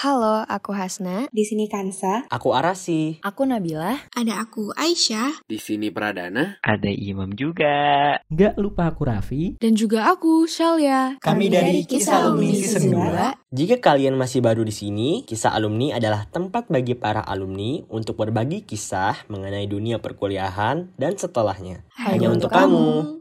Halo, aku Hasna. Di sini Kansa. Aku Arasi. Aku Nabila. Ada aku Aisyah. Di sini Pradana. Ada Imam juga. Gak lupa aku Raffi. Dan juga aku Shalia. Kami dari Kisah Alumni Season 2. Jika kalian masih baru di sini, Kisah Alumni adalah tempat bagi para alumni untuk berbagi kisah mengenai dunia perkuliahan dan setelahnya. Hanya, untuk kamu.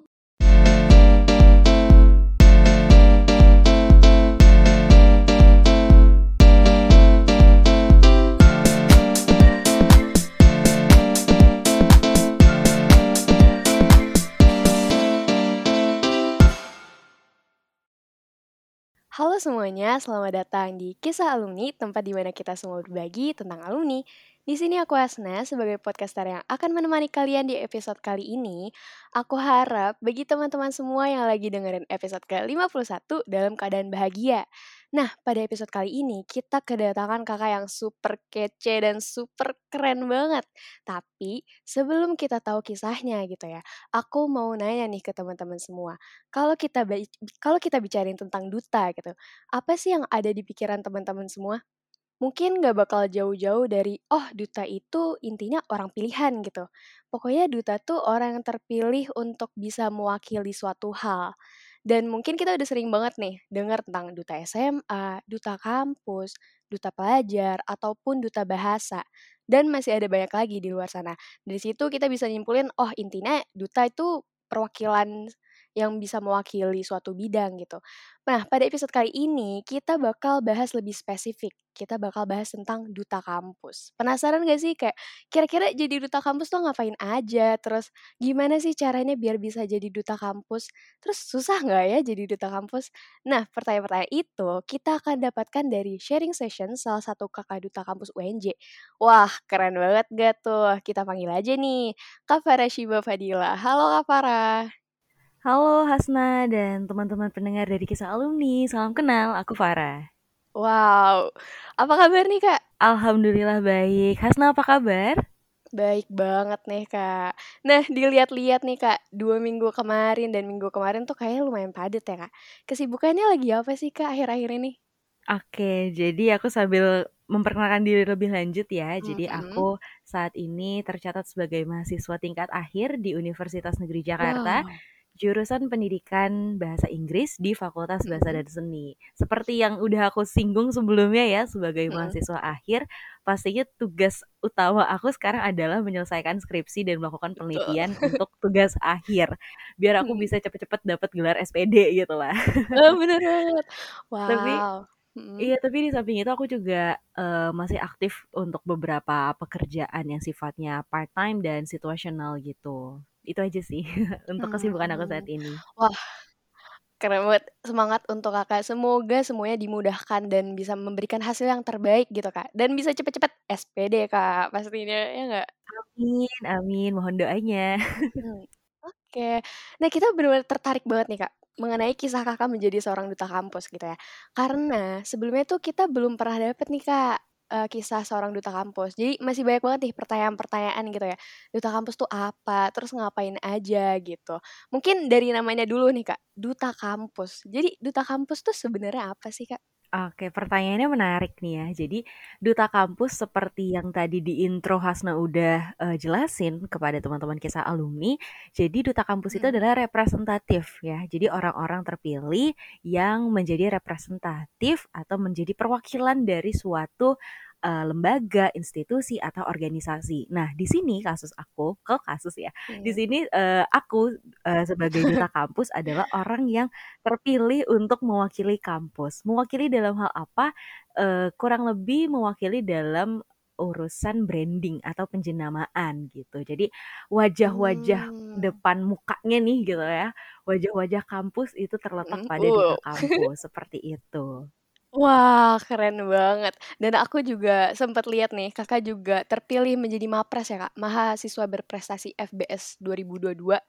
Halo semuanya, selamat datang di Kisah Alumni, tempat di mana kita semua berbagi tentang alumni. Di sini aku Asna sebagai podcaster yang akan menemani kalian di episode kali ini. Aku harap bagi teman-teman semua yang lagi dengerin episode ke-51 dalam keadaan bahagia. Nah, pada episode kali ini kita kedatangan kakak yang super kece dan super keren banget. Tapi sebelum kita tahu kisahnya gitu ya, aku mau nanya nih ke teman-teman semua. Kalau kita kalau kita bicarain tentang duta gitu, apa sih yang ada di pikiran teman-teman semua? Mungkin gak bakal jauh-jauh dari, oh duta itu intinya orang pilihan gitu. Pokoknya duta tuh orang yang terpilih untuk bisa mewakili suatu hal. Dan mungkin kita udah sering banget nih dengar tentang duta SMA, duta kampus, duta pelajar, ataupun duta bahasa. Dan masih ada banyak lagi di luar sana. Dari situ kita bisa nyimpulin, oh intinya duta itu perwakilan yang bisa mewakili suatu bidang gitu. Nah, pada episode kali ini kita bakal bahas lebih spesifik. Kita bakal bahas tentang duta kampus. Penasaran gak sih kayak kira-kira jadi duta kampus tuh ngapain aja? Terus gimana sih caranya biar bisa jadi duta kampus? Terus susah nggak ya jadi duta kampus? Nah, pertanyaan-pertanyaan itu kita akan dapatkan dari sharing session salah satu kakak duta kampus UNJ. Wah, keren banget gak tuh? Kita panggil aja nih, Kak Farah Shiba Fadila. Halo Kak Farah. Halo Hasna dan teman-teman pendengar dari kisah alumni. Salam kenal, aku Farah. Wow, apa kabar nih kak? Alhamdulillah baik. Hasna apa kabar? Baik banget nih kak. Nah dilihat-lihat nih kak, dua minggu kemarin dan minggu kemarin tuh kayaknya lumayan padat ya kak. Kesibukannya lagi apa sih kak akhir-akhir ini? Oke, jadi aku sambil memperkenalkan diri lebih lanjut ya. Jadi Mhm. aku saat ini tercatat sebagai mahasiswa tingkat akhir di Universitas Negeri Jakarta. Wow. Jurusan Pendidikan Bahasa Inggris di Fakultas Bahasa dan Seni. Seperti yang udah aku singgung sebelumnya ya, sebagai mahasiswa akhir, pastinya tugas utama aku sekarang adalah menyelesaikan skripsi dan melakukan Betul. penelitian untuk tugas akhir. Biar aku bisa cepet-cepet dapat gelar SPD gitu lah. Oh, bener banget. Tapi Wow. Mhm. iya, tapi di samping itu aku juga, eee, masih aktif untuk beberapa pekerjaan yang sifatnya part-time dan situasional gitu. Itu aja sih untuk kesibukan aku saat Hmm. ini. Wah, keren banget. Semangat untuk Kakak. Semoga semuanya dimudahkan dan bisa memberikan hasil yang terbaik gitu, Kak. Dan bisa cepet-cepet SPD, Kak, pastinya, ya nggak? Amin amin, mohon doanya. Hmm, oke. Nah, kita bener-bener tertarik banget nih, Kak, mengenai kisah Kakak menjadi seorang duta kampus gitu ya. Karena sebelumnya tuh kita belum pernah dapet nih, Kak, eee, kisah seorang duta kampus. Jadi masih banyak banget nih pertanyaan-pertanyaan gitu ya. Duta kampus tuh apa? Terus ngapain aja gitu. Mungkin dari namanya dulu nih, Kak, duta kampus. Jadi duta kampus tuh sebenarnya apa sih, Kak? Oke, pertanyaannya menarik nih ya. Jadi duta kampus seperti yang tadi di intro Hasna udah, eee, jelasin kepada teman-teman kisah alumni, jadi duta kampus itu Mhm. adalah representatif ya. Jadi orang-orang terpilih yang menjadi representatif atau menjadi perwakilan dari suatu, eee, lembaga, institusi, atau organisasi. Nah, di sini kasus aku kok kasus ya? Di Iya. sini, eee, aku, eee, sebagai duta kampus adalah orang yang terpilih untuk mewakili kampus. Mewakili dalam hal apa? Eee, kurang lebih mewakili dalam urusan branding atau penjenamaan gitu. Jadi wajah-wajah Mmm. depan mukanya nih gitu ya, wajah-wajah kampus itu terletak Mhm, pada duta wow. kampus, seperti itu. Wah, keren banget. Dan aku juga sempat lihat nih, Kakak juga terpilih menjadi MAPRES ya, Kak, Mahasiswa Berprestasi FBS 2022.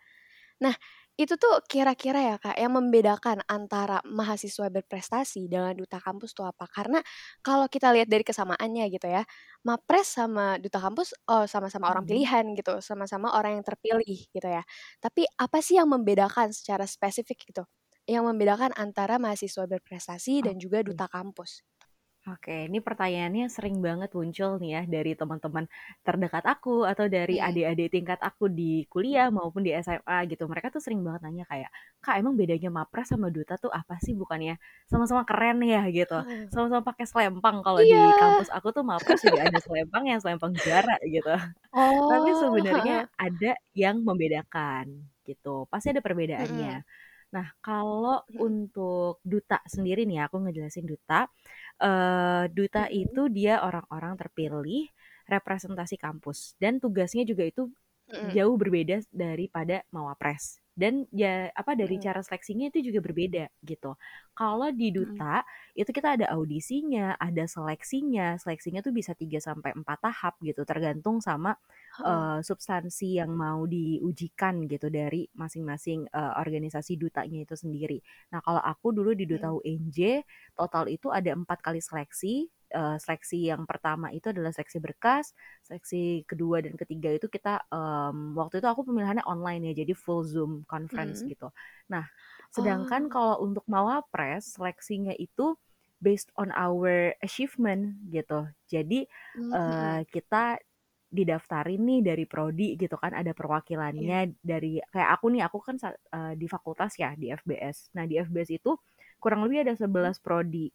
Nah, itu tuh kira-kira ya, Kak, yang membedakan antara mahasiswa berprestasi dengan duta kampus tuh apa? Karena kalau kita lihat dari kesamaannya gitu ya, MAPRES sama duta kampus, oh sama-sama orang Mhm. pilihan gitu, sama-sama orang yang terpilih gitu ya. Tapi apa sih yang membedakan secara spesifik gitu? Yang membedakan antara mahasiswa berprestasi dan juga duta kampus? Oke, ini pertanyaannya sering banget muncul nih ya dari teman-teman terdekat aku atau dari Hmm. adik-adik tingkat aku di kuliah maupun di SMA gitu. Mereka tuh sering banget nanya kayak, "Kak, emang bedanya Mapres sama Duta tuh apa sih? Bukannya sama-sama keren ya?" gitu. Sama-sama pakai selempang. Kalau di Iya. kampus aku tuh Mapres juga ada selempang yang selempang juara gitu. Tapi Oh, sebenarnya heeh. ada yang membedakan gitu. Pasti ada perbedaannya. Mhm. Nah, kalau untuk Duta sendiri nih, aku ngejelasin Duta. Eee, Duta itu dia orang-orang terpilih representasi kampus dan tugasnya juga itu jauh berbeda daripada Mawapres. Dan ya apa dari Mhm. cara seleksinya itu juga berbeda gitu. Kalau di. Duta itu kita ada audisinya, ada seleksinya. Seleksinya tuh bisa 3 sampai 4 tahap gitu, tergantung sama, eee, substansi yang mau diujikan gitu dari masing-masing, eee, organisasi dutanya itu sendiri. Nah, kalau aku dulu di Duta. UNJ, total itu ada 4 kali seleksi. Eee, seleksi yang pertama itu adalah seleksi berkas, seleksi kedua dan ketiga itu kita, mmm, waktu itu aku pemilihannya online ya, jadi full Zoom conference Mhm. gitu. Nah, sedangkan Oh. kalau untuk Mawapres seleksinya itu based on our achievement gitu. Jadi, Mmm, eee, mhm. kita didaftarin nih dari prodi gitu kan, ada perwakilannya dari kayak aku nih, aku kan eee, di fakultas ya, di FBS. Nah, di FBS itu kurang lebih ada Mhm. 11 prodi.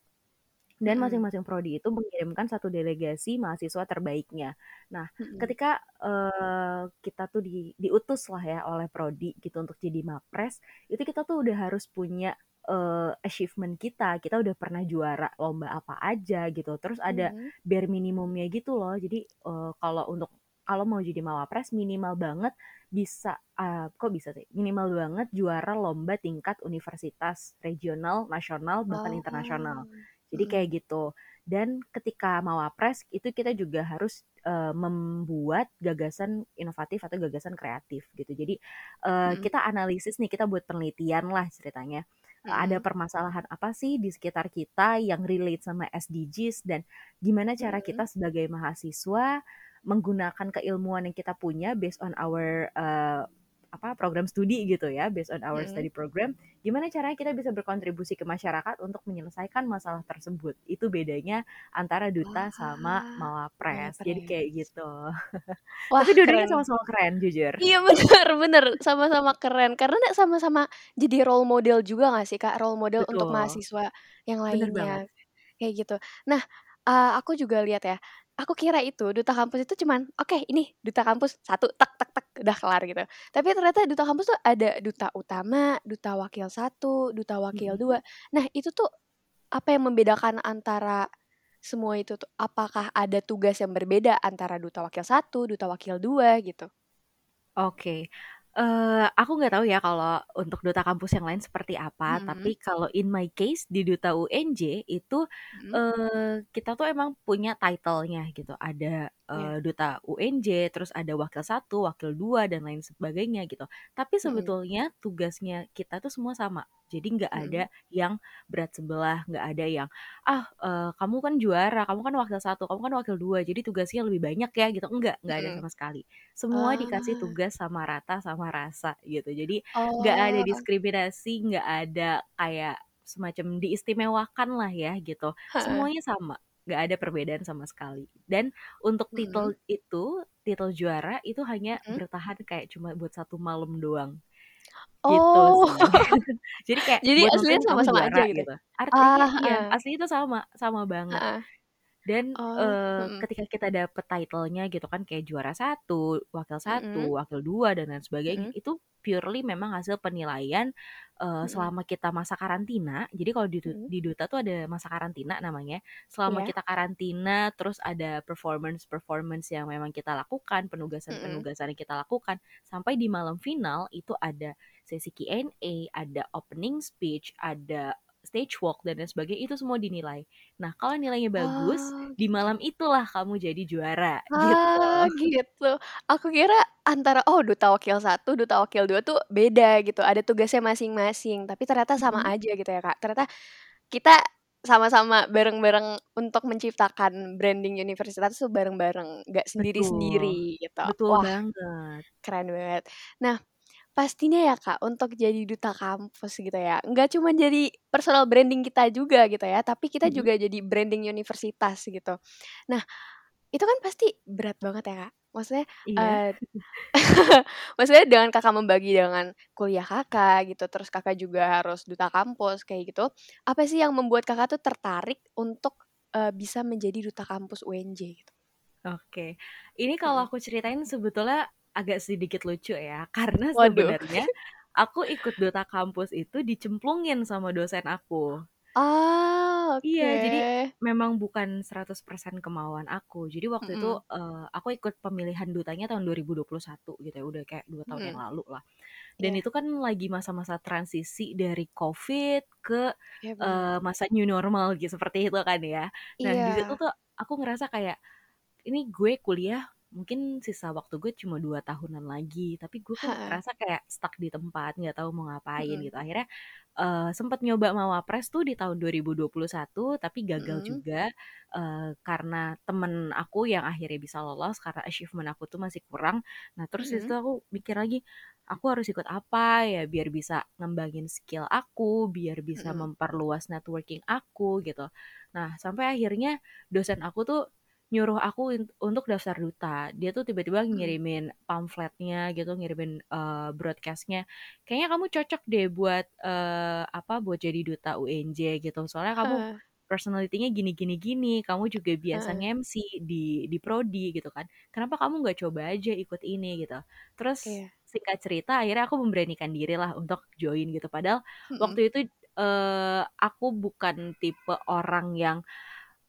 Dan Mhm. masing-masing prodi itu mengirimkan 1 delegasi mahasiswa terbaiknya. Nah, Mhm. ketika, eee, kita tuh di diutus lah ya oleh prodi gitu untuk jadi Mapres, itu kita tuh udah harus punya, eee, achievement kita. Kita udah pernah juara lomba apa aja gitu. Terus ada Mhm. bare minimumnya gitu loh. Jadi, eee, kalau untuk kalau mau jadi Mawapres minimal banget bisa, eee, kok bisa sih, minimal banget juara lomba tingkat universitas, regional, nasional, bahkan internasional. Jadi Mhm. kayak gitu. Dan ketika Mawapres itu kita juga harus, eee, membuat gagasan inovatif atau gagasan kreatif gitu. Jadi, eee, Mhm. kita analisis nih, kita buat penelitian lah ceritanya. Eee, ada Mhm. permasalahan apa sih di sekitar kita yang relate sama SDGs dan gimana cara kita sebagai mahasiswa menggunakan keilmuan yang kita punya based on our, eee, apa, program studi gitu ya, based on our Mhm. study program, gimana caranya kita bisa berkontribusi ke masyarakat untuk menyelesaikan masalah tersebut. Itu bedanya antara Duta sama Wah, Mawapres. Jadi kayak gitu. Wah, Tapi dua-duanya keren. sama-sama keren jujur. Iya, bener bener, sama-sama keren. Karena sama-sama jadi role model juga nggak sih, Kak? Role model untuk Betul. mahasiswa yang lainnya, kayak gitu. Nah, eee, aku juga lihat ya, aku kira itu duta kampus itu cuman, oke ini duta kampus 1, tek tek tek, udah kelar gitu. Tapi ternyata duta kampus tuh ada duta utama, duta wakil 1, duta wakil 2. Mhm. Nah, itu tuh apa yang membedakan antara semua itu tuh? Apakah ada tugas yang berbeda antara duta wakil 1, duta wakil 2 gitu? Oke. Eee, aku nggak tahu ya kalau untuk duta kampus yang lain seperti apa, Mhm. tapi kalau in my case di Duta UNJ itu, Mhm. eee, kita tuh emang punya title-nya gitu. Ada, eee, Iya. Duta UNJ, terus ada wakil 1, wakil 2, dan lain sebagainya gitu. Tapi Mhm. sebetulnya tugasnya kita tuh semua sama. Jadi nggak ada Mhm. yang berat sebelah, nggak ada yang, "Ah, eee, kamu kan juara, kamu kan wakil 1, kamu kan wakil 2, jadi tugasnya lebih banyak ya," gitu. Enggak, nggak ada Mhm. sama sekali. Semua dikasih Ah. tugas sama rata, sama rasa gitu. Jadi nggak ada Oh. diskriminasi, nggak ada kayak semacam diistimewakan lah ya gitu. Semuanya sama, nggak ada perbedaan sama sekali. Dan untuk titel itu, titel juara itu hanya Mhm. bertahan kayak cuma buat 1 malam doang. Gitu Oh. sih. Jadi kayak Jadi aslinya sama-sama aja gitu? gitu. Ah, Artinya iya, heeh. aslinya itu sama, sama banget. Heeh. Dan, Oh, eee, mhm. ketika kita dapet title-nya gitu kan kayak juara 1, wakil 1, Mhm. wakil 2, dan lain sebagainya, Mhm. itu purely memang hasil penilaian, eee, Mhm. selama kita masa karantina. Jadi kalau di Mhm. di Duta tuh ada masa karantina namanya. Selama Iya. kita karantina, terus ada performance-performance yang memang kita lakukan, Mhm. penugasan-penugasan yang kita lakukan, sampai di malam final itu ada sesi Q&A, ada opening speech, ada stage walk, dan lain sebagainya, itu semua dinilai. Nah, kalau nilainya bagus, Oh, di gitu. malam itulah kamu jadi juara, Ah, gitu. gitu. Aku kira antara, oh duta wakil 1, duta wakil 2 tuh beda gitu, ada tugasnya masing-masing. Tapi ternyata sama Mhm. aja gitu ya, Kak. Ternyata kita sama-sama bareng-bareng untuk menciptakan branding universitas tuh bareng-bareng, nggak sendiri-sendiri gitu. Betul Wah, banget. keren banget. Nah, pastinya ya Kak, untuk jadi duta kampus gitu ya, nggak cuma jadi personal branding kita juga gitu ya, tapi kita Mhm. juga jadi branding universitas gitu. Nah, itu kan pasti berat banget ya Kak, maksudnya, Iya. eee, maksudnya dengan Kakak membagi dengan kuliah Kakak gitu, terus Kakak juga harus duta kampus kayak gitu, apa sih yang membuat Kakak tuh tertarik untuk, eee, bisa menjadi duta kampus UNJ gitu? Oke, ini kalau aku ceritain sebetulnya agak sedikit lucu ya, karena sebenarnya aku ikut duta kampus itu dicemplungin sama dosen aku. Oh, Iya, jadi memang bukan 100% kemauan aku. Jadi waktu itu, Mhm. eee, aku ikut pemilihan dutanya tahun 2021 gitu ya, udah kayak 2 tahun yang Mhm. lalu lah. Dan Iya. itu kan lagi masa-masa transisi dari Covid ke, Iya bener. eee, masa new normal gitu, seperti itu kan ya. Nah, di situ Iya. tuh aku ngerasa kayak, ini gue kuliah mungkin sisa waktu gue cuma 2 tahunan lagi, tapi gue Heeh. ngerasa kayak stuck di tempat, nggak tahu mau ngapain Mhm. gitu. Akhirnya, eee, sempet nyoba mawapres tuh di tahun 2021 tapi gagal Mhm. juga, eee, karena temen aku yang akhirnya bisa lolos karena achievement aku tuh masih kurang. Nah, terus situ Mhm. aku mikir lagi, aku harus ikut apa ya biar bisa ngembangin skill aku, biar bisa Mhm. memperluas networking aku gitu. Nah, sampai akhirnya dosen aku tuh nyuruh aku untuk daftar duta. Dia tuh tiba-tiba Mhm. ngirimin pamfletnya gitu, ngirimin, eee, broadcast-nya, "Kayaknya kamu cocok deh buat, eee, apa, buat jadi duta UNJ gitu, soalnya kamu Heeh. personality-nya gini kamu juga biasa Heeh. nge-MC di di prodi gitu kan. Kenapa kamu nggak coba aja ikut ini?" Gitu. Terus Iya. singkat cerita akhirnya aku memberanikan diri lah untuk join gitu. Padahal Mhm. waktu itu, eee, aku bukan tipe orang yang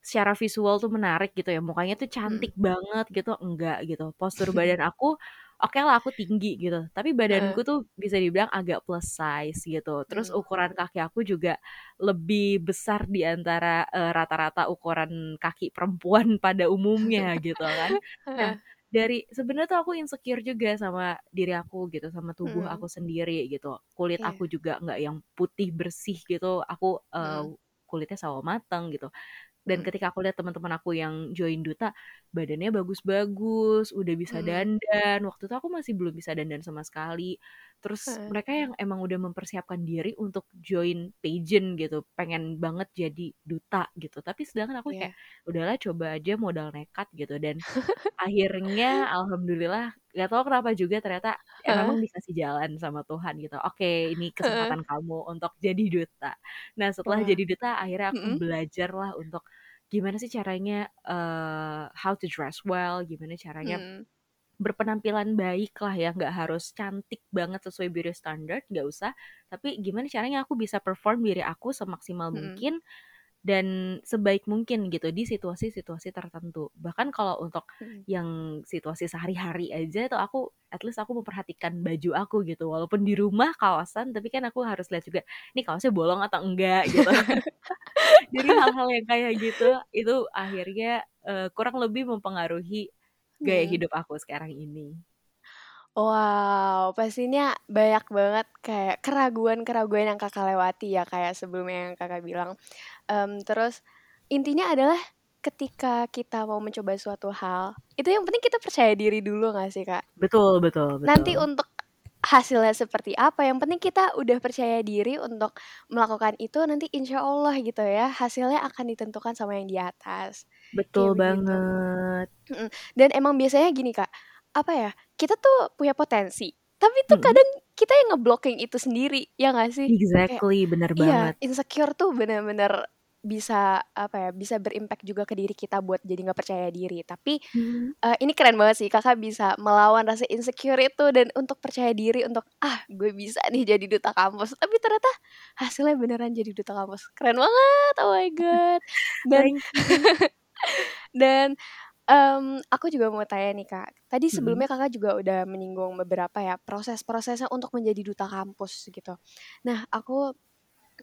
secara visual tuh menarik gitu ya, mukanya tuh Mhm. cantik banget gitu, enggak gitu. Postur badan aku, okelah aku tinggi gitu, tapi badanku tuh bisa dibilang agak plus size gitu. Terus Mmm. ukuran kaki aku juga lebih besar di antara, eee, rata-rata ukuran kaki perempuan pada umumnya gitu kan. Nah, dari sebenarnya tuh aku insecure juga sama diri aku gitu, sama tubuh Mhm. aku sendiri gitu. Kulit Iya. aku juga nggak yang putih bersih gitu, aku, eee, Mhm. kulitnya sawo mateng gitu. Dan Mhm. ketika aku lihat teman-teman aku yang join duta, badannya bagus-bagus, udah bisa Mhm. dandan, waktu itu aku masih belum bisa dandan sama sekali. Terus mereka yang emang udah mempersiapkan diri untuk join pageant gitu, pengen banget jadi duta gitu. Tapi sedangkan aku kayak, Iya. udahlah coba aja modal nekat gitu dan akhirnya alhamdulillah nggak tahu kenapa juga ternyata ya Heeh. memang dikasih jalan sama Tuhan gitu, "Oke, ini kesempatan kamu untuk jadi duta." Nah, setelah Wah. jadi duta akhirnya aku Mhm. belajarlah untuk gimana sih caranya, eee, how to dress well, gimana caranya Mhm. berpenampilan baik lah ya, nggak harus cantik banget sesuai beauty standard, nggak usah. Tapi gimana caranya aku bisa perform diri aku semaksimal Mhm. mungkin dan sebaik mungkin gitu di situasi-situasi tertentu. Bahkan kalau untuk Mhm. yang situasi sehari-hari aja tuh aku at least aku memperhatikan baju aku gitu. Walaupun di rumah kaosan, tapi kan aku harus lihat juga, "Nih kaosnya bolong atau enggak?" Gitu. Jadi hal-hal yang kayak gitu, itu akhirnya, eee, kurang lebih mempengaruhi gaya Mhm. hidup aku sekarang ini. Wow, pastinya banyak banget kayak keraguan-keraguan yang Kakak lewati ya, kayak sebelumnya yang Kakak bilang. Mmm, terus intinya adalah ketika kita mau mencoba suatu hal, itu yang penting kita percaya diri dulu nggak sih, Kak? Betul betul Nanti betul. untuk hasilnya seperti apa, yang penting kita udah percaya diri untuk melakukan itu, nanti insya Allah gitu ya, hasilnya akan ditentukan sama yang di atas. Betul Kayak begitu. banget. Dan emang biasanya gini, Kak, apa ya, kita tuh punya potensi, tapi tuh Mhm. kadang kita yang nge-blocking itu sendiri, ya nggak sih? Kayak Exactly, bener iya, banget. insecure tuh bener-bener bisa, apa ya, bisa berimpact juga ke diri kita buat jadi nggak percaya diri. Tapi, Mhm. eee, ini keren banget sih Kakak bisa melawan rasa insecure itu dan untuk percaya diri untuk, "Ah, gue bisa nih jadi duta kampus." Tapi ternyata hasilnya beneran jadi duta kampus. Keren banget, oh my god. Dan dan, mmm, aku juga mau tanya nih, Kak. Tadi Mhm. sebelumnya Kakak juga udah menyinggung beberapa ya, proses-prosesnya untuk menjadi duta kampus gitu. Nah, aku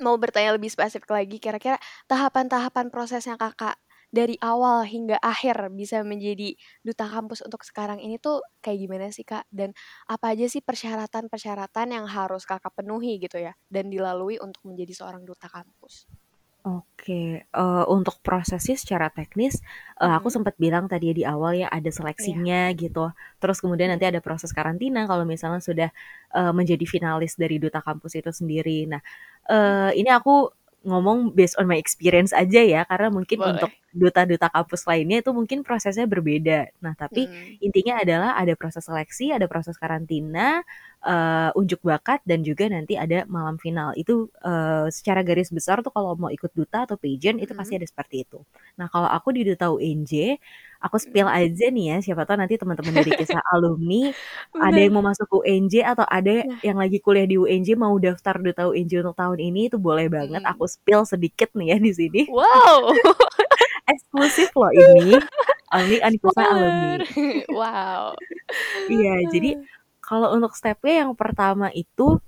mau bertanya lebih spesifik lagi, kira-kira tahapan-tahapan prosesnya Kakak dari awal hingga akhir bisa menjadi duta kampus untuk sekarang ini tuh kayak gimana sih, Kak? Dan apa aja sih persyaratan-persyaratan yang harus Kakak penuhi gitu ya, dan dilalui untuk menjadi seorang duta kampus? Oke, eee, untuk prosesnya secara teknis, eee, aku Mhm. sempat bilang tadi di awal ya ada Iya. seleksinya gitu, terus kemudian nanti ada proses karantina kalau misalnya sudah, eee, menjadi finalis dari duta kampus itu sendiri. Nah, eee, Mhm. ini aku ngomong based on my experience aja ya, karena mungkin untuk Boleh. duta-duta kampus lainnya itu mungkin prosesnya berbeda. Nah, tapi Mhm. intinya adalah ada proses seleksi, ada proses karantina, eee, unjuk bakat dan juga nanti ada malam final. Itu, eee, secara garis besar tuh kalau mau ikut duta atau pageant itu pasti ada seperti itu. Nah, kalau aku di duta UNJ, aku spill aja nih ya, siapa tahu nanti teman-teman dari kisah alumni ada yang mau masuk UNJ atau ada Nah. yang lagi kuliah di UNJ mau daftar duta UNJ untuk tahun ini, itu boleh banget aku spill sedikit nih ya di sini. Wow. Eksklusif loh ini, only on kisah alumni. Wow. Iya, jadi kalau untuk step-nya yang pertama itu,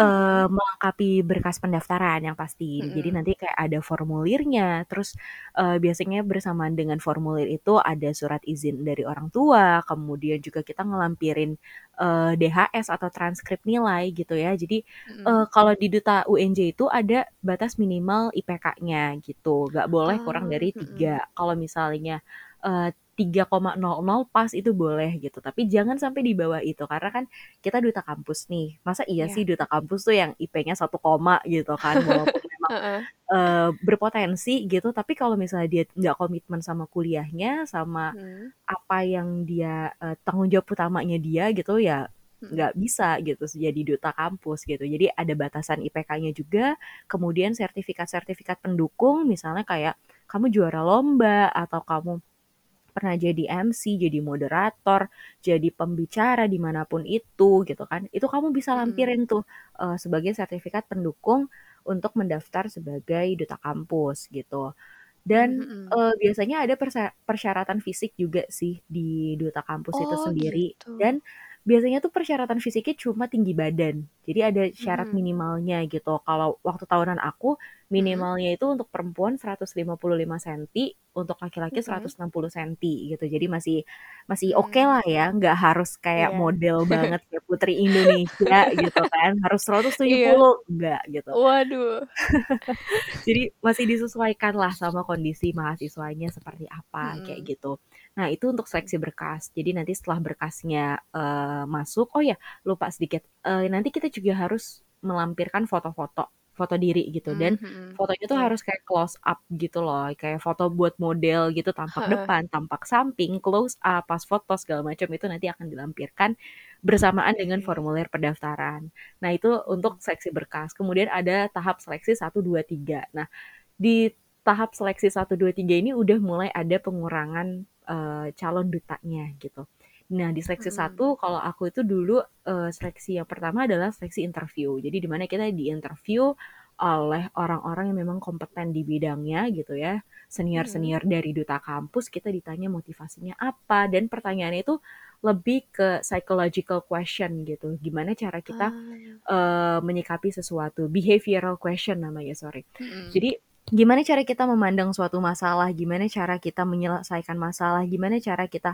Mhm. melengkapi berkas pendaftaran yang pasti. Jadi Mhm. nanti kayak ada formulirnya, terus, eee, biasanya bersamaan dengan formulir itu ada surat izin dari orang tua, kemudian juga kita ngelampirin, eee, DHS atau transkrip nilai gitu ya. Jadi, eee, Mhm. kalau di duta UNJ itu ada batas minimal IPK-nya gitu, nggak boleh kurang Oh, dari mhm. 3. Kalau misalnya, eee, 3,00 pas itu boleh gitu, tapi jangan sampai di bawah itu, karena kan kita duta kampus nih, masa iya Iya. sih duta kampus tuh yang IP-nya 1 koma gitu kan, walaupun memang, eee, berpotensi gitu, tapi kalau misalnya dia nggak komitmen sama kuliahnya, sama Mhm. apa yang dia, eee, tanggung jawab utamanya dia gitu, ya Mhm. nggak bisa gitu jadi duta kampus gitu. Jadi ada batasan IPK-nya juga, kemudian sertifikat-sertifikat pendukung, misalnya kayak kamu juara lomba atau kamu pernah jadi MC, jadi moderator, jadi pembicara di mana pun itu gitu kan, itu kamu bisa lampirin tuh, eee, sebagai sertifikat pendukung untuk mendaftar sebagai duta kampus gitu. Dan, Mhm. eee, biasanya ada persyaratan fisik juga sih di duta kampus itu Oh, sendiri gitu. dan biasanya tuh persyaratan fisiknya cuma tinggi badan. Jadi ada syarat Mhm. minimalnya gitu. Kalau waktu tahunan aku, minimalnya itu untuk perempuan 155 senti, untuk laki-laki Mhm. 160 senti gitu. Jadi masih masih Mmm. okelah ya, nggak harus kayak Iya. model banget kayak Putri Indonesia gitu kan, harus 170, Iya. enggak gitu. Waduh. Jadi masih disesuaikan lah sama kondisi mahasiswanya seperti apa, kayak Mhm. gitu. Nah, itu untuk seleksi berkas. Jadi nanti setelah berkasnya, eee, masuk oh ya lupa sedikit, eee, nanti kita juga harus melampirkan foto-foto, foto diri gitu dan Mmm, mhm. fotonya tuh Iya. harus kayak close up gitu loh, kayak foto buat model gitu, tampak depan, tampak samping, close up, pas foto segala macam itu nanti akan dilampirkan bersamaan dengan formulir pendaftaran. Nah, itu untuk seleksi berkas. Kemudian ada tahap seleksi 1, 2, 3. Nah, di tahap seleksi 1, 2, 3 ini udah mulai ada pengurangan, eee, calon dutanya gitu. Nah, di seleksi Mhm. 1 kalau aku itu dulu, eee, seleksi yang pertama adalah seleksi interview. Jadi di mana kita diinterview oleh orang-orang yang memang kompeten di bidangnya gitu ya, Mhm. senior-senior dari duta kampus, kita ditanya motivasinya apa dan pertanyaannya itu lebih ke psychological question gitu, gimana cara kita, Ah. eee, menyikapi sesuatu, behavioral question namanya, sorry. Mhm. Jadi gimana cara kita memandang suatu masalah, gimana cara kita menyelesaikan masalah, gimana cara kita,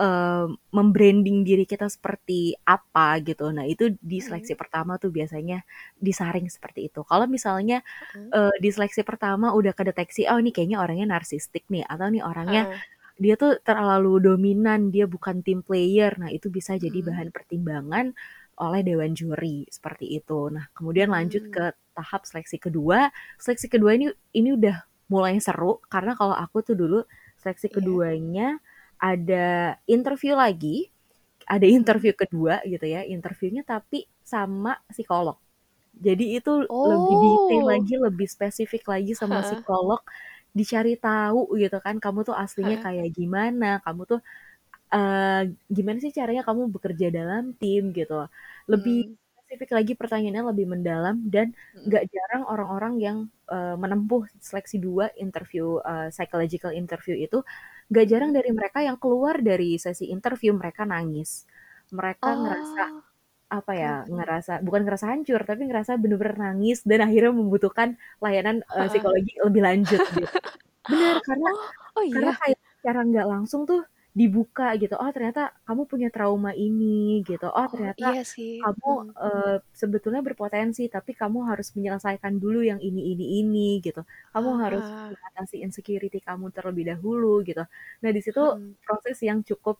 eee, mem-branding diri kita seperti apa gitu. Nah, itu di seleksi Mhm. pertama tuh biasanya disaring seperti itu. Kalau misalnya, Heeh. eee, di seleksi pertama udah kedeteksi, oh ini kayaknya orangnya narsistik nih, atau nih orangnya Heeh. dia tuh terlalu dominan, dia bukan team player. Nah, itu bisa jadi Mhm. bahan pertimbangan oleh dewan juri, seperti itu. Nah, kemudian lanjut Mmm. ke tahap seleksi kedua. Seleksi kedua ini ini udah mulai seru karena kalau aku tuh dulu seleksi Iya. keduanya ada interview lagi, ada interview kedua gitu ya, interviewnya tapi sama psikolog. Jadi itu lebih detail Oh. lagi, lebih spesifik lagi sama Heeh. psikolog, dicari tahu gitu kan, kamu tuh aslinya Heeh. kayak gimana, kamu tuh, eee, gimana sih caranya kamu bekerja dalam tim gitu. Lebih Mmm. Spesifik lagi pertanyaannya lebih mendalam dan nggak jarang orang-orang yang, eee, menempuh seleksi 2 interview, eee, psychological interview itu, nggak jarang dari mereka yang keluar dari sesi interview mereka nangis. Mereka ngerasa, Oh. apa ya, ngerasa bukan ngerasa hancur, tapi ngerasa bener-bener nangis dan akhirnya membutuhkan layanan, Heeh. psikologi lebih lanjut gitu. Bener, karena Oh oh karena iya? kayak secara nggak langsung tuh dibuka gitu. Oh ternyata kamu punya trauma ini gitu. Oh Oh, ternyata iya sih. kamu Hmm. eh, sebetulnya berpotensi, tapi kamu harus menyelesaikan dulu yang ini ini ini gitu. Kamu harus Ah. mengatasi insecurity kamu terlebih dahulu gitu. Nah di situ Hmm. proses yang cukup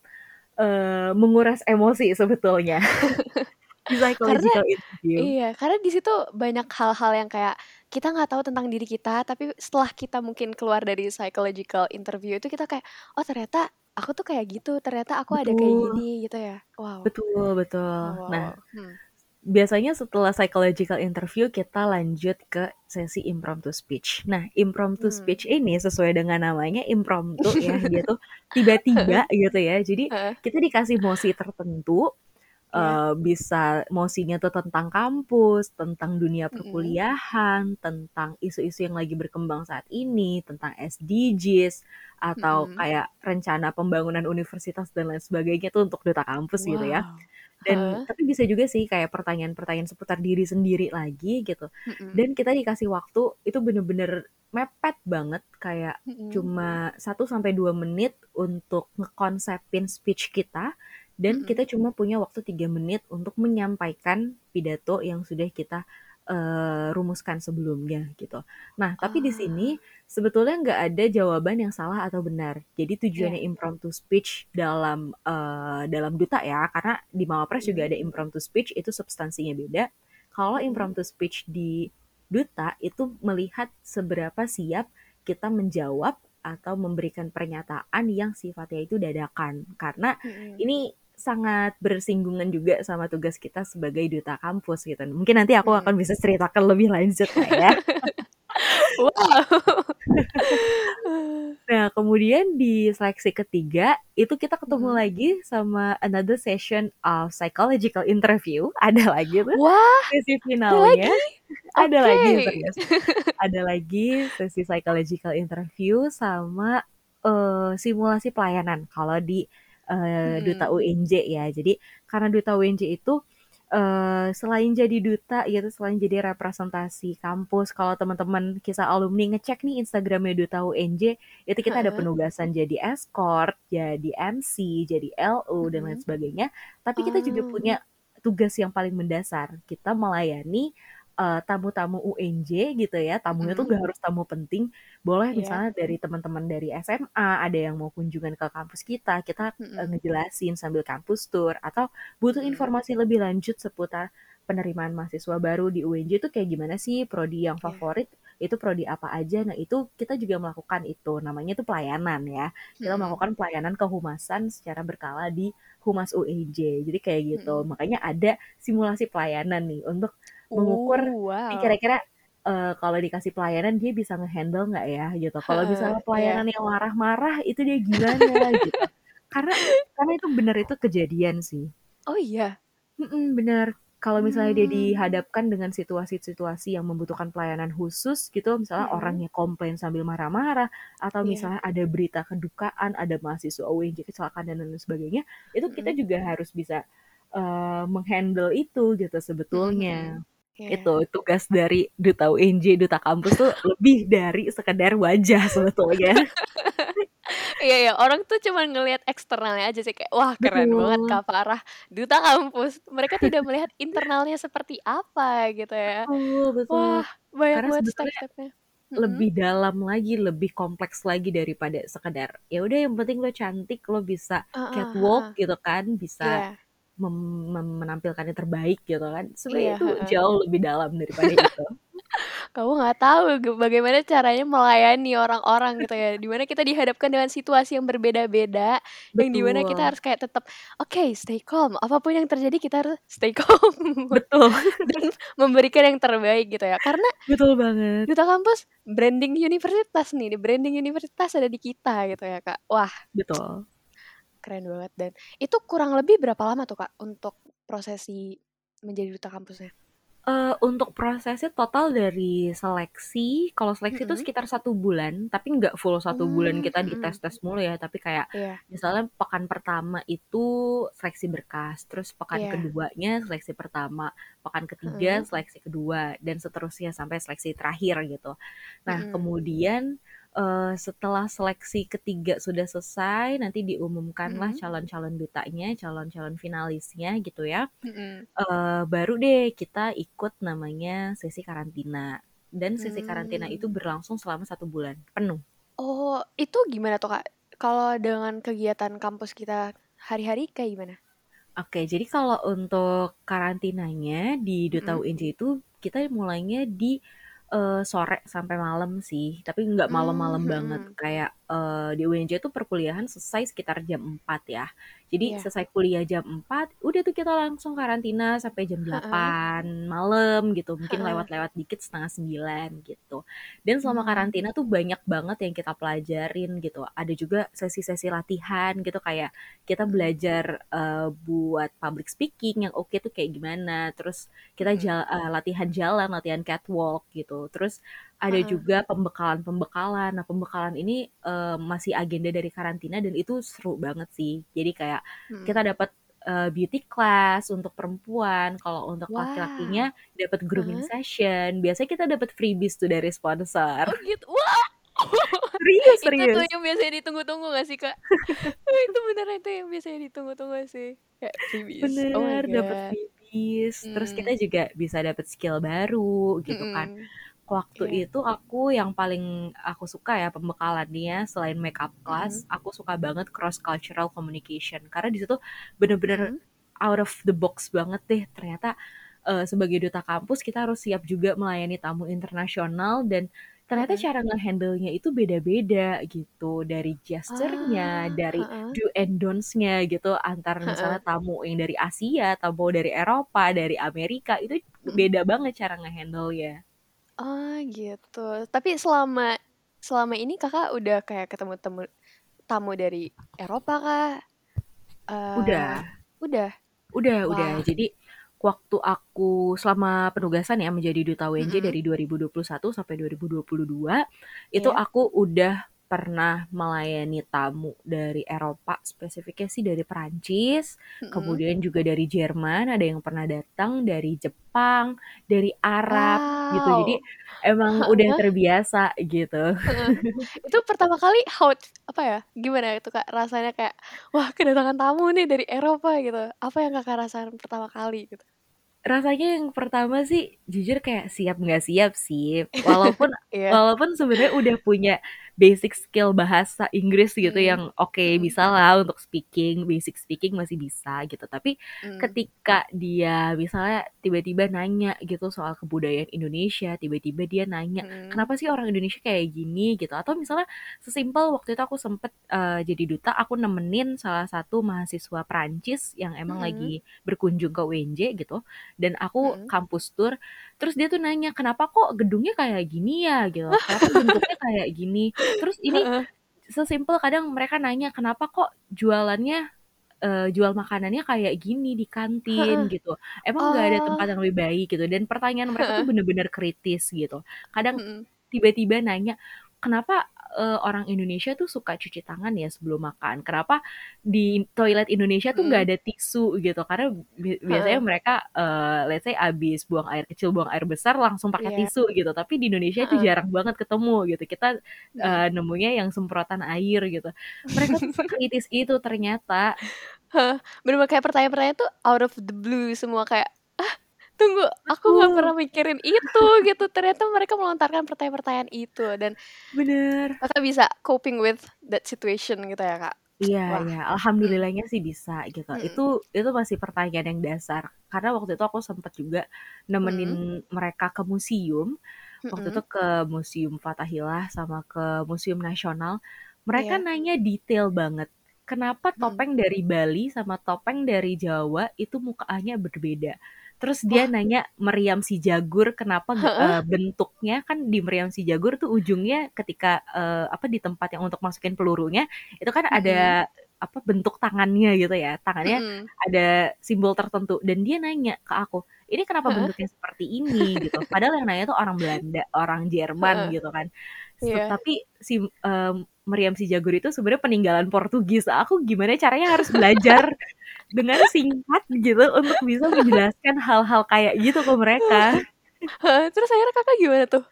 eh, menguras emosi sebetulnya Karena interview. iya, karena di situ banyak hal-hal yang kayak kita nggak tahu tentang diri kita, tapi setelah kita mungkin keluar dari psychological interview itu kita kayak, oh ternyata aku tuh kayak gitu, ternyata aku ada kayak Betul, gini gitu ya. Wow. betul, betul. Nah, Wow. Hmm. biasanya setelah psychological interview kita lanjut ke sesi impromptu speech. Nah, impromptu Hmm. speech ini sesuai dengan namanya impromptu ya, dia tuh tiba-tiba gitu ya. Jadi kita dikasih mosi tertentu, Iya. eh, bisa mosinya tuh tentang kampus, tentang dunia perkuliahan, tentang isu-isu yang lagi berkembang saat ini, tentang SDGs atau Mm-mm. kayak rencana pembangunan universitas dan lain sebagainya tuh untuk duta kampus gitu ya. Wow. Dan Heeh. tapi bisa juga sih kayak pertanyaan-pertanyaan seputar diri sendiri lagi gitu. Mm-mm. Dan kita dikasih waktu itu bener-bener mepet banget kayak Mm-mm. cuma 1 sampai 2 menit untuk ngekonsepin speech kita dan Mm-mm. kita cuma punya waktu 3 menit untuk menyampaikan pidato yang sudah kita eh, rumuskan sebelumnya gitu. Nah, tapi di sini Ah. sebetulnya nggak ada jawaban yang salah atau benar. Jadi tujuannya impromptu speech dalam eh, dalam duta ya, karena di Mawapres juga Mm-mm. ada impromptu speech itu substansinya beda. Kalau impromptu speech di duta itu melihat seberapa siap kita menjawab atau memberikan pernyataan yang sifatnya itu dadakan. Karena Mm-mm. ini sangat bersinggungan juga sama tugas kita sebagai duta kampus gitu. Mungkin nanti aku Mm. akan bisa ceritakan lebih lanjut lah ya. Wow. Nah, kemudian di seleksi ketiga itu kita ketemu Mm-mm. lagi sama another session of psychological interview. Ada lagi tuh Wah, sesi ada finalnya. lagi? Ada lagi Oke. serius. Ada lagi sesi psychological interview sama eh, simulasi pelayanan kalau di eh, duta Mm-mm. UNJ ya. Jadi karena duta UNJ itu eh, selain jadi duta gitu, selain jadi representasi kampus, kalau teman-teman kisah alumni ngecek nih Instagramnya duta UNJ, itu kita ada penugasan jadi escort, jadi MC, jadi LO dan lain Mm-mm. sebagainya. Tapi kita juga Ah. punya tugas yang paling mendasar. Kita melayani eh, tamu-tamu UNJ gitu ya. Tamunya tuh Mm-mm. gak harus tamu penting. Boleh Iya. misalnya dari teman-teman dari SMA, ada yang mau kunjungan ke kampus kita, kita eh, Mm-mm. ngejelasin sambil kampus tour atau butuh informasi lebih lanjut seputar penerimaan mahasiswa baru di UNJ itu kayak gimana sih prodi yang Iya. favorit itu prodi apa aja nah itu kita juga melakukan itu namanya itu pelayanan ya kita melakukan pelayanan kehumasan secara berkala di humas UNJ jadi kayak gitu Mm-mm. makanya ada simulasi pelayanan nih untuk mengukur Uh, nih wow. kira-kira eh, kalau dikasih pelayanan dia bisa ngehandle nggak ya gitu kalau misalnya iya. pelayanan yang marah-marah itu dia gimana gitu karena karena itu benar itu kejadian sih Oh iya. Mm-mm, benar kalau misalnya dia Hmm. dihadapkan dengan situasi-situasi yang membutuhkan pelayanan khusus gitu misalnya Mm-mm. orangnya komplain sambil marah-marah atau Iya. misalnya ada berita kedukaan ada mahasiswa UNJ kecelakaan dan lain sebagainya itu kita Mm-mm. juga harus bisa eh, menghandle itu gitu sebetulnya Iya. itu tugas dari duta UNJ duta kampus tuh lebih dari sekedar wajah sebetulnya Iya ya, orang tuh cuma ngelihat eksternalnya aja sih kayak wah keren banget betul Kak Farah duta kampus. Mereka tidak melihat internalnya seperti apa gitu ya. betul betul Wah, banyak karena banget step-stepnya. Lebih dalam lagi lebih kompleks lagi daripada sekedar ya udah yang penting lo cantik lo bisa Heeh, catwalk heeh. gitu kan bisa mem- menampilkan yang terbaik gitu kan iya, sebenarnya itu heeh. jauh lebih dalam daripada itu Kamu nggak tahu bagaimana caranya melayani orang-orang gitu ya. Di mana kita dihadapkan dengan situasi yang berbeda-beda, yang di mana kita harus kayak tetap oke stay calm. Apa pun yang terjadi kita harus stay calm betul dan memberikan yang terbaik gitu ya. Karena betul banget duta kampus branding universitas nih, di branding universitas ada di kita gitu ya kak. Wah betul keren banget dan itu kurang lebih berapa lama tuh kak untuk prosesi menjadi duta kampusnya? Eh, untuk prosesnya total dari seleksi, kalau seleksi itu Mm-mm. sekitar satu bulan, tapi nggak full satu bulan Hmm, kita mm-mm. dites-tes mulu ya, tapi kayak Iya, misalnya pekan pertama itu seleksi berkas, terus pekan iya, keduanya seleksi pertama, pekan ketiga heeh, seleksi kedua, dan seterusnya sampai seleksi terakhir gitu. Nah, mm-mm. kemudian uh, setelah seleksi ketiga sudah selesai, nanti diumumkanlah Mhm. calon-calon dutanya, calon-calon finalisnya gitu ya. Mhm. Uh, baru deh kita ikut namanya sesi karantina. Dan sesi karantina itu Hmm. berlangsung selama satu bulan penuh. Oh, itu gimana tuh, Kak? Kalau dengan kegiatan kampus kita hari-hari kayak gimana? Oke, jadi kalau untuk karantinanya di Duta Mhm. UNJ itu kita mulainya di uh, sore sampai malam sih, tapi nggak malam-malam Mmm, banget. mhm. Kayak uh, di UNJ itu perkuliahan selesai sekitar jam 4 ya. Jadi Iya. selesai kuliah jam 4, udah tuh kita langsung karantina sampai jam Heeh. 8 malam gitu. Mungkin lewat-lewat dikit setengah 9 gitu. Dan selama Mmm. karantina tuh banyak banget yang kita pelajarin gitu. Ada juga sesi-sesi latihan gitu kayak kita belajar uh, buat public speaking yang oke tuh kayak gimana. Terus kita Mhm. jal- uh, latihan jalan, latihan catwalk gitu. Terus ada Heeh. juga pembekalan-pembekalan. Nah, pembekalan ini uh, masih agenda dari karantina dan itu seru banget sih. Jadi kayak kita Mhm. dapat uh, beauty class untuk perempuan. Kalau untuk Wah. laki-lakinya dapat grooming Heeh. session. Biasanya kita dapat freebies tuh dari sponsor. Oh gitu. Wah. Serius, Itu tuh serius. yang biasanya ditunggu-tunggu gak sih, Kak? Itu beneran itu yang biasanya ditunggu-tunggu sih. Kayak freebies. Oh my Bener, dapat freebies. Terus kita juga bisa dapat skill baru gitu kan. Waktu Iya. itu aku yang paling aku suka ya pembekalannya selain makeup class, Mhm. aku suka banget cross cultural communication karena di situ bener-bener Mhm. out of the box banget deh. Ternyata uh, sebagai duta kampus kita harus siap juga melayani tamu internasional dan ternyata Mhm. cara nge-handle-nya itu beda-beda gitu. Dari gesture-nya, Ah, dari heeh. do and don'ts-nya gitu antara misalnya tamu yang dari Asia, tamu dari Eropa, dari Amerika itu beda banget cara nge-handle-nya. Oh gitu. Tapi selama selama ini Kakak udah kayak ketemu temu tamu dari Eropa kah? Udah. Eee, udah? Udah udah. Wah. Jadi waktu aku selama penugasan ya menjadi duta UNJ Mhm. dari 2021 sampai 2022, itu Iya. aku udah pernah melayani tamu dari Eropa, spesifiknya sih dari Perancis, Mhm. kemudian juga dari Jerman, ada yang pernah datang dari Jepang, dari Arab gitu. Jadi Wow. emang udah terbiasa gitu. Itu pertama kali how apa ya, gimana itu Kak rasanya kayak, wah kedatangan tamu nih dari Eropa gitu. Apa yang Kakak rasakan pertama kali gitu? Rasanya yang pertama sih jujur kayak siap nggak siap sih. Walaupun Iya. walaupun sebenarnya udah punya basic skill bahasa Inggris gitu Mhm. yang oke Mhm. bisalah untuk speaking, basic speaking masih bisa gitu. Tapi Mmm. ketika dia misalnya tiba-tiba nanya gitu soal kebudayaan Indonesia, tiba-tiba dia nanya, Mhm. "Kenapa sih orang Indonesia kayak gini?" gitu. Atau misalnya sesimpel waktu itu aku sempet, eee, jadi duta, aku nemenin salah satu mahasiswa Perancis yang emang Mhm. lagi berkunjung ke UNJ gitu, dan aku Mhm. kampus tour, terus dia tuh nanya, "Kenapa kok gedungnya kayak gini ya?" gitu. "Kenapa bentuknya kayak gini?" Terus ini sesimpel kadang mereka nanya, "Kenapa kok jualannya, eee, jual makanannya kayak gini di kantin?" Heeh. gitu. "Emang nggak ada tempat Oh. yang lebih baik?" gitu. Dan pertanyaan mereka tuh Heeh. bener-bener kritis gitu. Kadang tiba-tiba nanya, "Kenapa, eee, orang Indonesia tuh suka cuci tangan ya sebelum makan? Kenapa di toilet Indonesia tuh nggak Mhm. ada tisu?" gitu. Karena bi biasanya Heeh. mereka, eee, let's say abis buang air kecil, buang air besar langsung pakai Iya. tisu gitu. Tapi di Indonesia itu Heeh. jarang banget ketemu gitu. Kita, eee, nemunya yang semprotan air gitu. Mereka tuh sekritis itu ternyata. Heeh. Bener-bener kayak pertanyaan-pertanyaan tuh out of the blue semua kayak, "Ah, tunggu, aku pernah mikirin itu," gitu. Ternyata mereka melontarkan pertanyaan-pertanyaan itu dan Bener. Kakak bisa coping with that situation gitu ya, Kak? Iya iya, Mhm. alhamdulillahnya sih bisa gitu. Mhm. Itu itu masih pertanyaan yang dasar. Karena waktu itu aku sempet juga nemenin Mhm. mereka ke museum, waktu itu Mhm. ke Museum Fathahillah sama ke Museum Nasional. Mereka Iya. nanya detail banget, "Kenapa Mhm. topeng dari Bali sama topeng dari Jawa itu mukanya berbeda?" Terus dia Wah. nanya meriam si jagur kenapa eee, bentuknya kan di meriam si jagur tuh ujungnya ketika, eee, apa, di tempat yang untuk masukin pelurunya, itu kan Mhm. ada, apa, bentuk tangannya gitu ya, tangannya Mhm. ada simbol tertentu. Dan dia nanya ke aku, "Ini kenapa bentuknya seperti ini?" gitu. Padahal yang nanya tuh orang Belanda, orang Jerman gitu kan. Se tapi si, mmm, meriam si jagur itu sebenarnya peninggalan Portugis. Aku gimana caranya harus belajar dengan singkat gitu untuk bisa menjelaskan hal-hal kayak gitu ke mereka. Terus akhirnya Kakak gimana tuh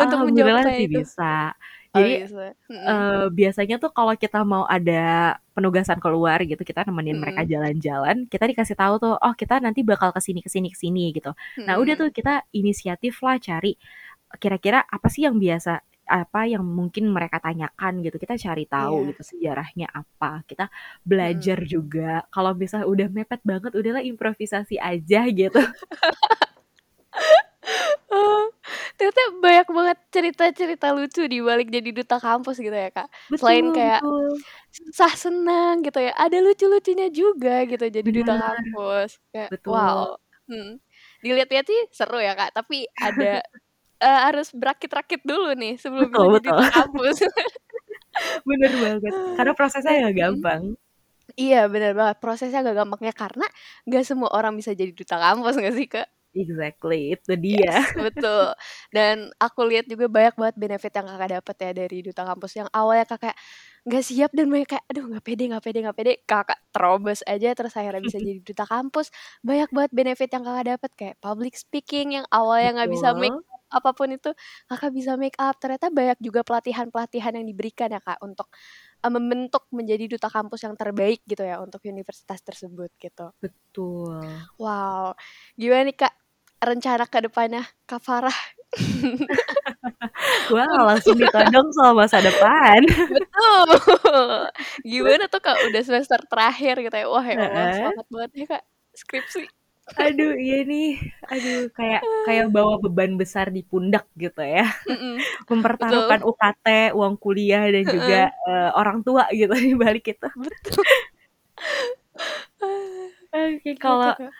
untuk menjawab sih itu? bisa. Jadi bisa. Mhm. eh, biasanya tuh kalau kita mau ada penugasan keluar gitu, kita nemenin mereka Mhm. jalan-jalan, kita dikasih tahu tuh, oh kita nanti bakal ke sini ke sini ke sini gitu. Nah udah tuh kita inisiatif lah cari kira-kira apa sih yang biasa apa yang mungkin mereka tanyakan gitu kita cari tahu Iya. gitu sejarahnya apa kita belajar Mhm. juga kalau misalnya udah mepet banget udahlah improvisasi aja gitu Oh, ternyata banyak banget cerita-cerita lucu di balik jadi duta kampus gitu ya, Kak. Selain betul kayak betul susah senang gitu ya, ada lucu-lucunya juga gitu jadi duta benar kampus. Kayak betul wow. Hmm. Dilihat-lihat sih seru ya, Kak, tapi ada eh, harus berakit-rakit dulu nih sebelum bisa betul jadi betul duta kampus. bener banget karena prosesnya Dan gak mhm. gampang Iya, bener banget. Prosesnya gak gampangnya karena gak semua orang bisa jadi duta kampus gak sih, Kak? exactly itu dia Yes, betul. Dan aku lihat juga banyak banget benefit yang kakak dapat ya dari duta kampus yang awalnya kakak nggak siap dan banyak kayak aduh nggak pede nggak pede nggak pede kakak terobos aja terus akhirnya bisa jadi duta kampus banyak banget benefit yang kakak dapat kayak public speaking yang awalnya nggak bisa make apa pun itu kakak bisa make up. Ternyata banyak juga pelatihan pelatihan yang diberikan ya kak untuk uh, membentuk menjadi duta kampus yang terbaik gitu ya untuk universitas tersebut gitu. Betul. Wow. Gimana nih kak rencana ke depannya Kak Farah? Wah untuk langsung ditodong soal masa depan. Betul. Gimana tuh kak udah semester terakhir gitu ya? Wah ya Allah semangat banget ya kak skripsi Aduh, iya nih. Aduh, kayak kayak bawa beban besar di pundak gitu ya. Mm-mm, Mempertaruhkan betul UKT, uang kuliah dan juga eh, orang tua gitu di balik itu. betul Oke, gitu kalau kak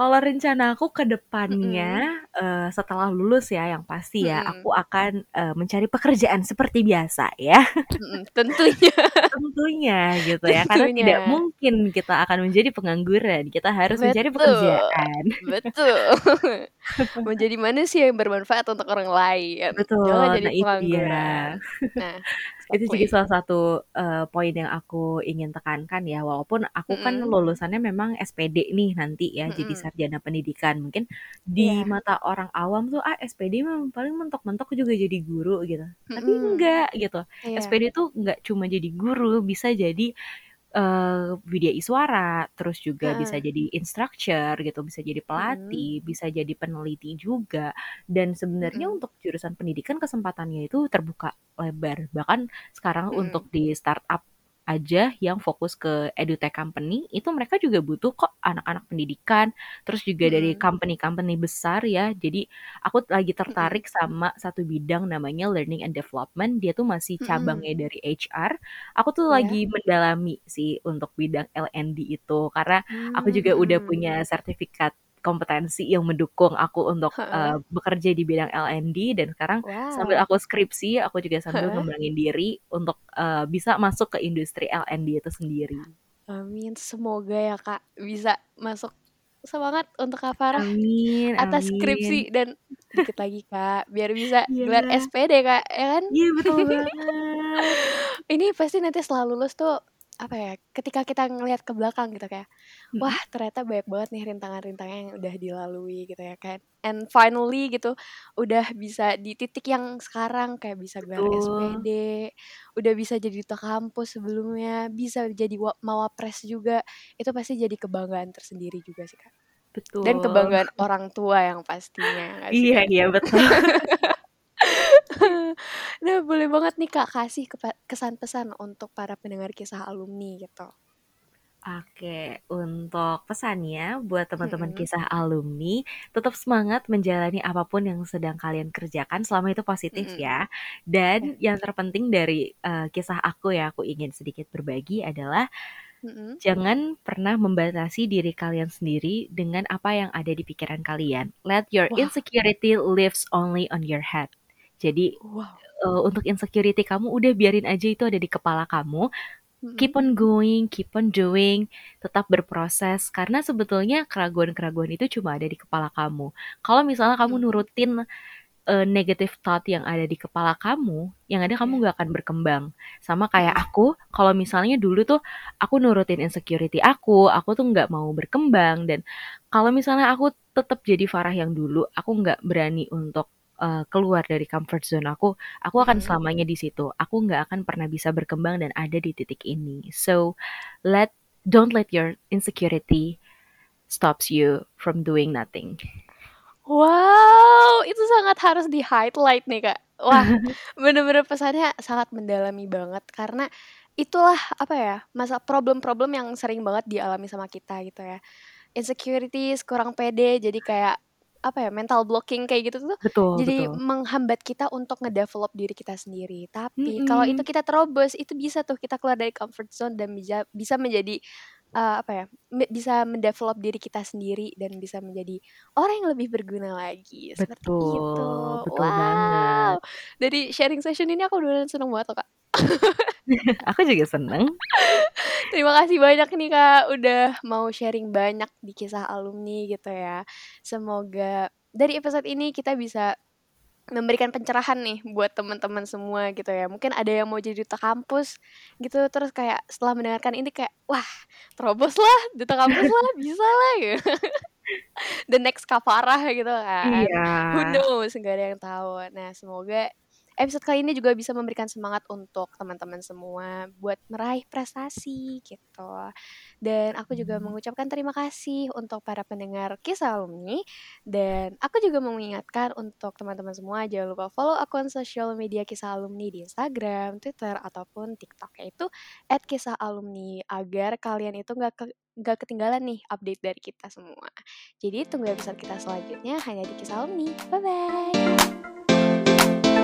kalau rencana aku ke depannya eh, setelah lulus ya yang pasti ya, mm-mm, aku akan eh, mencari pekerjaan seperti biasa ya. mm-mm, tentunya. Tentunya gitu ya, karena tidak tentunya mungkin kita akan menjadi pengangguran. Kita harus mencari betul. pekerjaan. betul. Menjadi manusia yang bermanfaat untuk orang lain. Betul, jangan jadi nah pengangguran. Nah Itu juga salah satu eh, poin yang aku ingin tekankan ya, walaupun aku kan Mm-mm, lulusannya memang SPD nih nanti ya, jadi mm-mm, sarjana pendidikan. Mungkin di iya mata orang awam tuh ah SPD mah paling mentok-mentok juga jadi guru gitu. Tapi Mm-mm, enggak gitu. iya SPD tuh enggak cuma jadi guru, bisa jadi eh widya iswara, terus juga bisa Heeh. jadi instructor gitu, bisa jadi Mm-mm, pelatih, bisa jadi peneliti juga. Dan sebenarnya mm-mm, untuk jurusan pendidikan kesempatannya itu terbuka lebar. Bahkan sekarang mm-mm, untuk di startup aja yang fokus ke edutech company itu mereka juga butuh kok anak-anak pendidikan terus juga dari mm-mm, company-company besar ya jadi aku lagi mm-mm, tertarik sama satu bidang namanya learning and development dia tuh masih mm-mm. cabangnya dari HR aku tuh Iya. lagi mendalami sih untuk bidang L&D itu karena aku juga udah Hmm. punya sertifikat kompetensi yang mendukung aku untuk uh, bekerja di bidang L&D dan sekarang sambil Wow. aku skripsi aku juga sambil ngembangin diri untuk uh, bisa masuk ke industri L&D itu sendiri. Amin. Semoga ya Kak bisa masuk. Semangat untuk Kak Farah Amin, atas amin. skripsi dan dikit lagi Kak biar bisa Iya. gelar SPD Kak, ya kan? Iya betul banget. Ini pasti nanti setelah lulus tuh apa ya? Ketika kita ngelihat ke belakang gitu kayak, Mm-mm. wah ternyata banyak banget nih rintangan-rintangan yang udah dilalui gitu ya kan. And finally gitu udah bisa di titik yang sekarang kayak bisa gelar Betul. SPD, udah bisa jadi duta kampus sebelumnya, bisa jadi wa- mawapres juga. Itu pasti jadi kebanggaan tersendiri juga sih Kak. Betul. Dan kebanggaan orang tua yang pastinya Iya, iya betul. Nah, boleh banget nih Kak kasih kepa- kesan pesan untuk para pendengar kisah alumni gitu. Oke, untuk pesannya buat teman-teman kisah alumni, tetap semangat menjalani apa pun yang sedang kalian kerjakan selama itu positif ya. Dan yang terpenting dari uh, kisah aku ya, aku ingin sedikit berbagi adalah jangan pernah membatasi diri kalian sendiri dengan apa yang ada di pikiran kalian. Let your Wah, insecurity lives only on your head. Jadi wow. uh, untuk insecurity kamu udah biarin aja itu ada di kepala kamu. Keep on going, keep on doing, tetap berproses karena sebetulnya keraguan-keraguan itu cuma ada di kepala kamu. Kalau misalnya kamu nurutin uh, negative thought yang ada di kepala kamu, yang ada kamu Ya. gak akan berkembang. Sama kayak aku, kalau misalnya dulu tuh aku nurutin insecurity aku, aku tuh nggak mau berkembang dan kalau misalnya aku tetap jadi Farah yang dulu, aku nggak berani untuk uh, keluar dari comfort zone aku, aku akan Mhm. selamanya di situ. Aku nggak akan pernah bisa berkembang dan ada di titik ini. So, let don't let your insecurity stops you from doing nothing. Wow, itu sangat harus di-highlight nih, Kak. Wah, bener-bener pesannya sangat mendalami banget karena itulah apa ya, masa problem-problem yang sering banget dialami sama kita gitu ya. Insecurities, kurang pede, jadi kayak apa ya, mental blocking kayak gitu tuh Betul jadi betul. menghambat kita untuk ngedevelop diri kita sendiri. Tapi kalau itu kita terobos, itu bisa tuh kita keluar dari comfort zone dan bisa bisa menjadi uh, apa ya, bisa mendevelop diri kita sendiri dan bisa menjadi orang yang lebih berguna lagi, seperti itu. Betul, betul Wow, banget. dari sharing session ini aku beneran seneng banget loh, Kak. Aku juga seneng. Terima kasih banyak nih, Kak, udah mau sharing banyak di kisah alumni gitu ya. Semoga dari episode ini kita bisa memberikan pencerahan nih buat teman-teman semua gitu ya. Mungkin ada yang mau jadi duta kampus gitu, terus kayak setelah mendengarkan ini kayak, wah terobos lah, duta kampus lah, bisa lah gitu. The next Kafarah gitu kan. Who Iya. knows, nggak ada yang tahu. Nah, semoga episode kali ini juga bisa memberikan semangat untuk teman-teman semua buat meraih prestasi gitu. Dan aku juga mengucapkan terima kasih untuk para pendengar kisah alumni dan aku juga mengingatkan untuk teman-teman semua jangan lupa follow akun sosial media kisah alumni di Instagram, Twitter ataupun TikTok yaitu @kisah_alumni agar kalian itu nggak ke nggak ketinggalan nih update dari kita semua. Jadi tunggu episode kita selanjutnya hanya di kisah alumni. Bye bye.